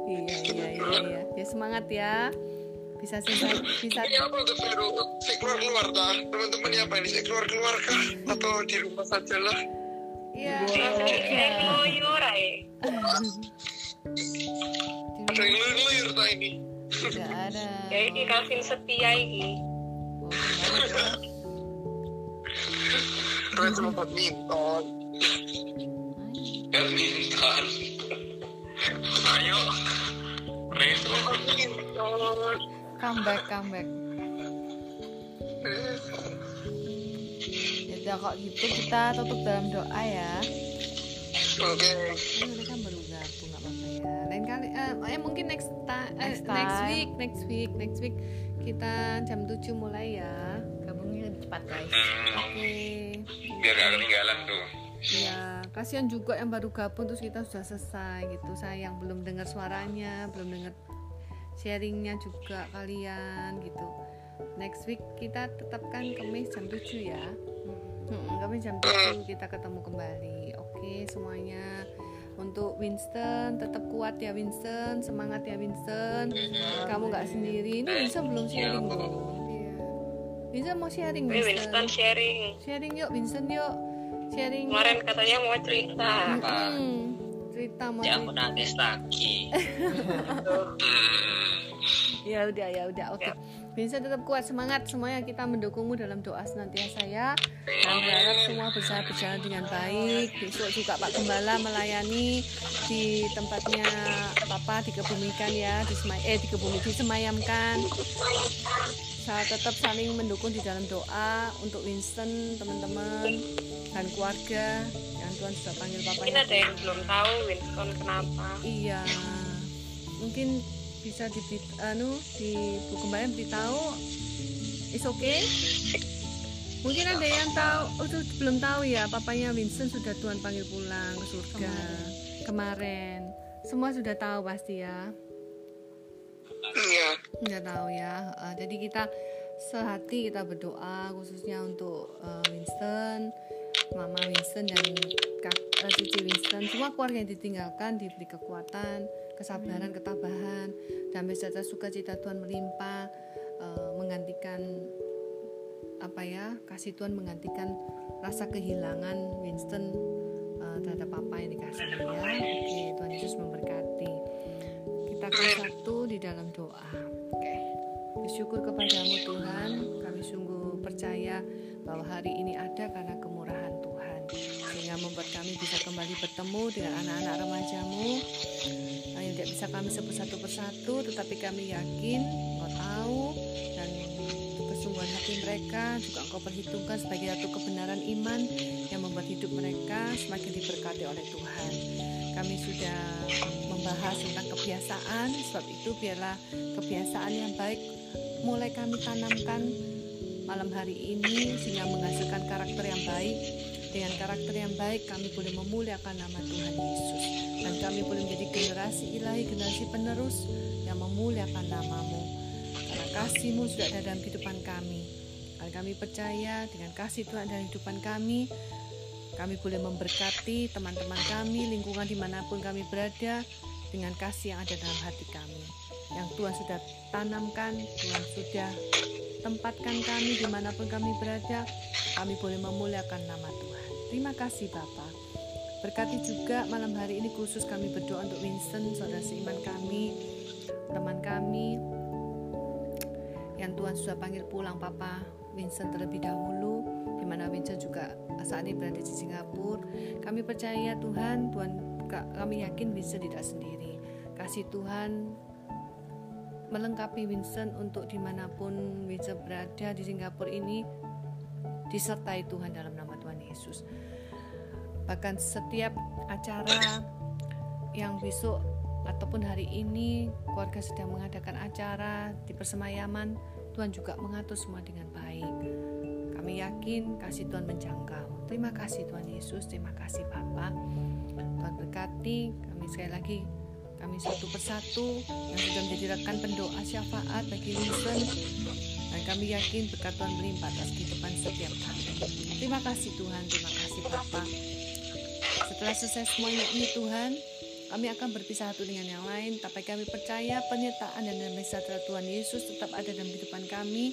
iya iya iya iya ya semangat ya bisa selesai bisa Ini apa tuh Vero? Saya keluar keluar dah. Teman-teman ini apa ini? Saya keluar keluar kah? Atau di rumah saja lah? Iya yang luyur tak ini? Tidak ada. ya ini Calvin setia ini Keren cuma badminton. Badminton. Ayo. Resto. Badminton. Comeback, comeback. Ya udah kok gitu kita tutup dalam doa ya. Oke. Ini mereka baru gabung nggak apa-apa ya lain kali eh, eh, mungkin next ta- eh, Next next time. week next week next week kita jam 7 mulai ya. Gabungnya lebih cepat guys. Hmm, Oke. biar gak ketinggalan tuh. Ya, kasihan juga yang baru gabung terus kita sudah selesai gitu. Sayang belum dengar suaranya, belum dengar sharingnya juga kalian gitu. Next week kita tetapkan Kamis jam 7 ya. Mm-mm, Kamis jam 7 kita ketemu kembali. Oke, semuanya. Untuk Winston tetap kuat ya Winston, semangat ya Winston. Kamu nggak sendiri. Ini Winston belum sharing loh. Iya. Winston mau sharing Winston Winston. sharing. Sharing yuk Winston yuk. Sharing. Kemarin katanya mau cerita. Mm-mm. Cerita mau Ya aku cerita. nangis lagi. Ya udah ya udah oke. Vincent tetap kuat semangat semuanya kita mendukungmu dalam doa senantiasa ya. Dan berharap semua bisa berjalan dengan baik. Besok juga Pak Gembala melayani di tempatnya Papa dikebumikan ya, di semai eh dikebumi disemayamkan. Saya tetap saling mendukung di dalam doa untuk Winston teman-teman dan keluarga yang Tuhan sudah panggil Mungkin papanya. ada yang belum tahu Winston kenapa. Iya, mungkin bisa di anu di buku kemarin beritahu is okay. Mungkin ada yang tahu, oh tuh belum tahu ya, papanya Vincent sudah Tuhan panggil pulang ke surga kemarin. Semua sudah tahu pasti ya, Iya. nggak tahu ya. Eh, jadi kita sehati kita berdoa khususnya untuk eh, Winston, Mama Winston dan kak, eh, Cici Winston, semua keluarga yang ditinggalkan diberi kekuatan, kesabaran, ketabahan, dan beserta sukacita Tuhan melimpah, eh, menggantikan apa ya kasih Tuhan menggantikan rasa kehilangan Winston eh, terhadap apa yang dikasih ya. Oke, Tuhan Yesus memberkati. Kita akan satu di dalam doa. Bersyukur kepadamu Tuhan, kami sungguh percaya bahwa hari ini ada karena Tuhan sehingga membuat kami bisa kembali bertemu dengan anak-anak remajamu. Nah, yang tidak bisa kami sebut satu persatu tetapi kami yakin engkau tahu dan kesungguhan hati mereka juga engkau perhitungkan sebagai satu kebenaran iman yang membuat hidup mereka semakin diberkati oleh Tuhan. Kami sudah membahas tentang kebiasaan sebab itu biarlah kebiasaan yang baik mulai kami tanamkan malam hari ini sehingga menghasilkan karakter yang baik dengan karakter yang baik kami boleh memuliakan nama Tuhan Yesus. Dan kami boleh menjadi generasi ilahi generasi penerus yang memuliakan namamu. Karena kasihmu sudah ada dalam kehidupan kami. Dan kami percaya dengan kasih Tuhan dalam kehidupan kami. Kami boleh memberkati teman-teman kami lingkungan di mana pun kami berada dengan kasih yang ada dalam hati kami. Yang Tuhan sudah tanamkan Tuhan sudah tempatkan kami di mana pun kami berada kami boleh memuliakan nama Tuhan terima kasih Bapak berkati juga malam hari ini khusus kami berdoa untuk Winston saudara seiman kami teman kami yang Tuhan sudah panggil pulang Papa Vincent terlebih dahulu di mana Vincent juga saat ini berada di Singapura. Kami percaya Tuhan Tuhan kami yakin Vincent tidak sendiri. Kasih Tuhan melengkapi Vincent untuk di mana pun Vincent berada di Singapura ini disertai Tuhan dalam nama Tuhan Yesus bahkan setiap acara yang besok ataupun hari ini keluarga sedang mengadakan acara di persemayaman Tuhan juga mengatur semua dengan baik. Kami yakin kasih Tuhan menjangkau. Terima kasih Tuhan Yesus terima kasih Bapa. Tuhan berkati kami sekali lagi kami satu persatu yang sudah menjadi rekan pendoa syafaat bagi Wilson. Dan kami yakin berkat Tuhan melimpah atas kehidupan setiap kami terima kasih Tuhan terima kasih Bapa setelah selesai semuanya ini Tuhan kami akan berpisah satu dengan yang lain, tapi kami percaya penyertaan dan damai sejahtera Tuhan Yesus tetap ada dalam kehidupan kami.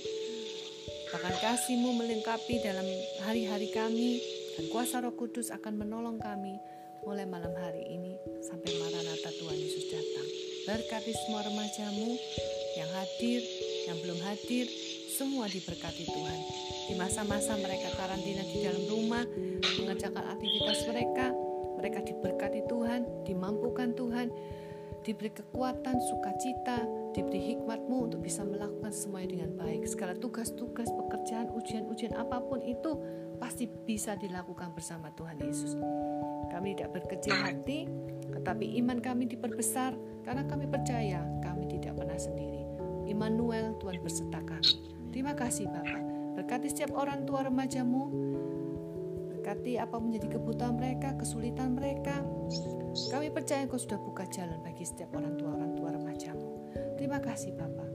Bahkan kasih-Mu melengkapi dalam hari-hari kami, dan kuasa roh kudus akan menolong kami mulai malam hari ini sampai Maranatha Tuhan Yesus datang. Berkati semua remajamu yang hadir, yang belum hadir, semua diberkati Tuhan. Di masa-masa mereka karantina di dalam rumah, mengerjakan aktivitas mereka, mereka diberkati Tuhan, dimampukan Tuhan, diberi kekuatan, sukacita, diberi hikmatmu untuk bisa melakukan semuanya dengan baik. Segala tugas-tugas, pekerjaan, ujian-ujian apa pun itu pasti bisa dilakukan bersama Tuhan Yesus. Kami tidak berkecil hati, tetapi iman kami diperbesar karena kami percaya kami tidak pernah sendiri. Immanuel, Tuhan berserta kami. Terima kasih Bapak. Berkati setiap orang tua remajamu. Berkati apa menjadi kebutuhan mereka, kesulitan mereka. Kami percaya Engkau sudah buka jalan bagi setiap orang tua-orang tua remajamu. Terima kasih Bapak.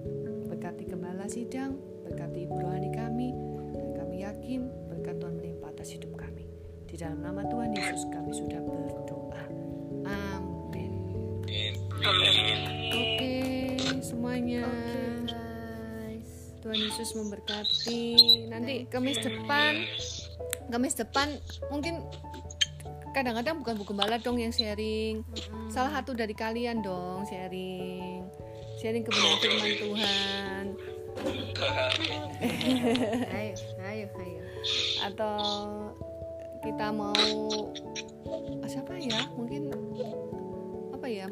Berkati gembala sidang, berkati ibu rohani kami, dan kami yakin berkat Tuhan melimpah atas hidup kami. Di dalam nama Tuhan Yesus kami sudah berdoa. Amin. Oke, semuanya. guys Tuhan Yesus memberkati. Nanti Kamis depan, Kamis depan mungkin kadang-kadang bukan Bu Gembala dong yang sharing. Salah satu dari kalian dong sharing. Sharing kebenaran firman Tuhan ayo ayo ayo atau kita mau siapa ya? Mungkin apa ya?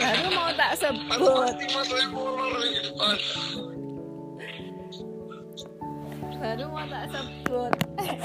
Baru mau tak sebut. Baru mau tak sebut. Eh,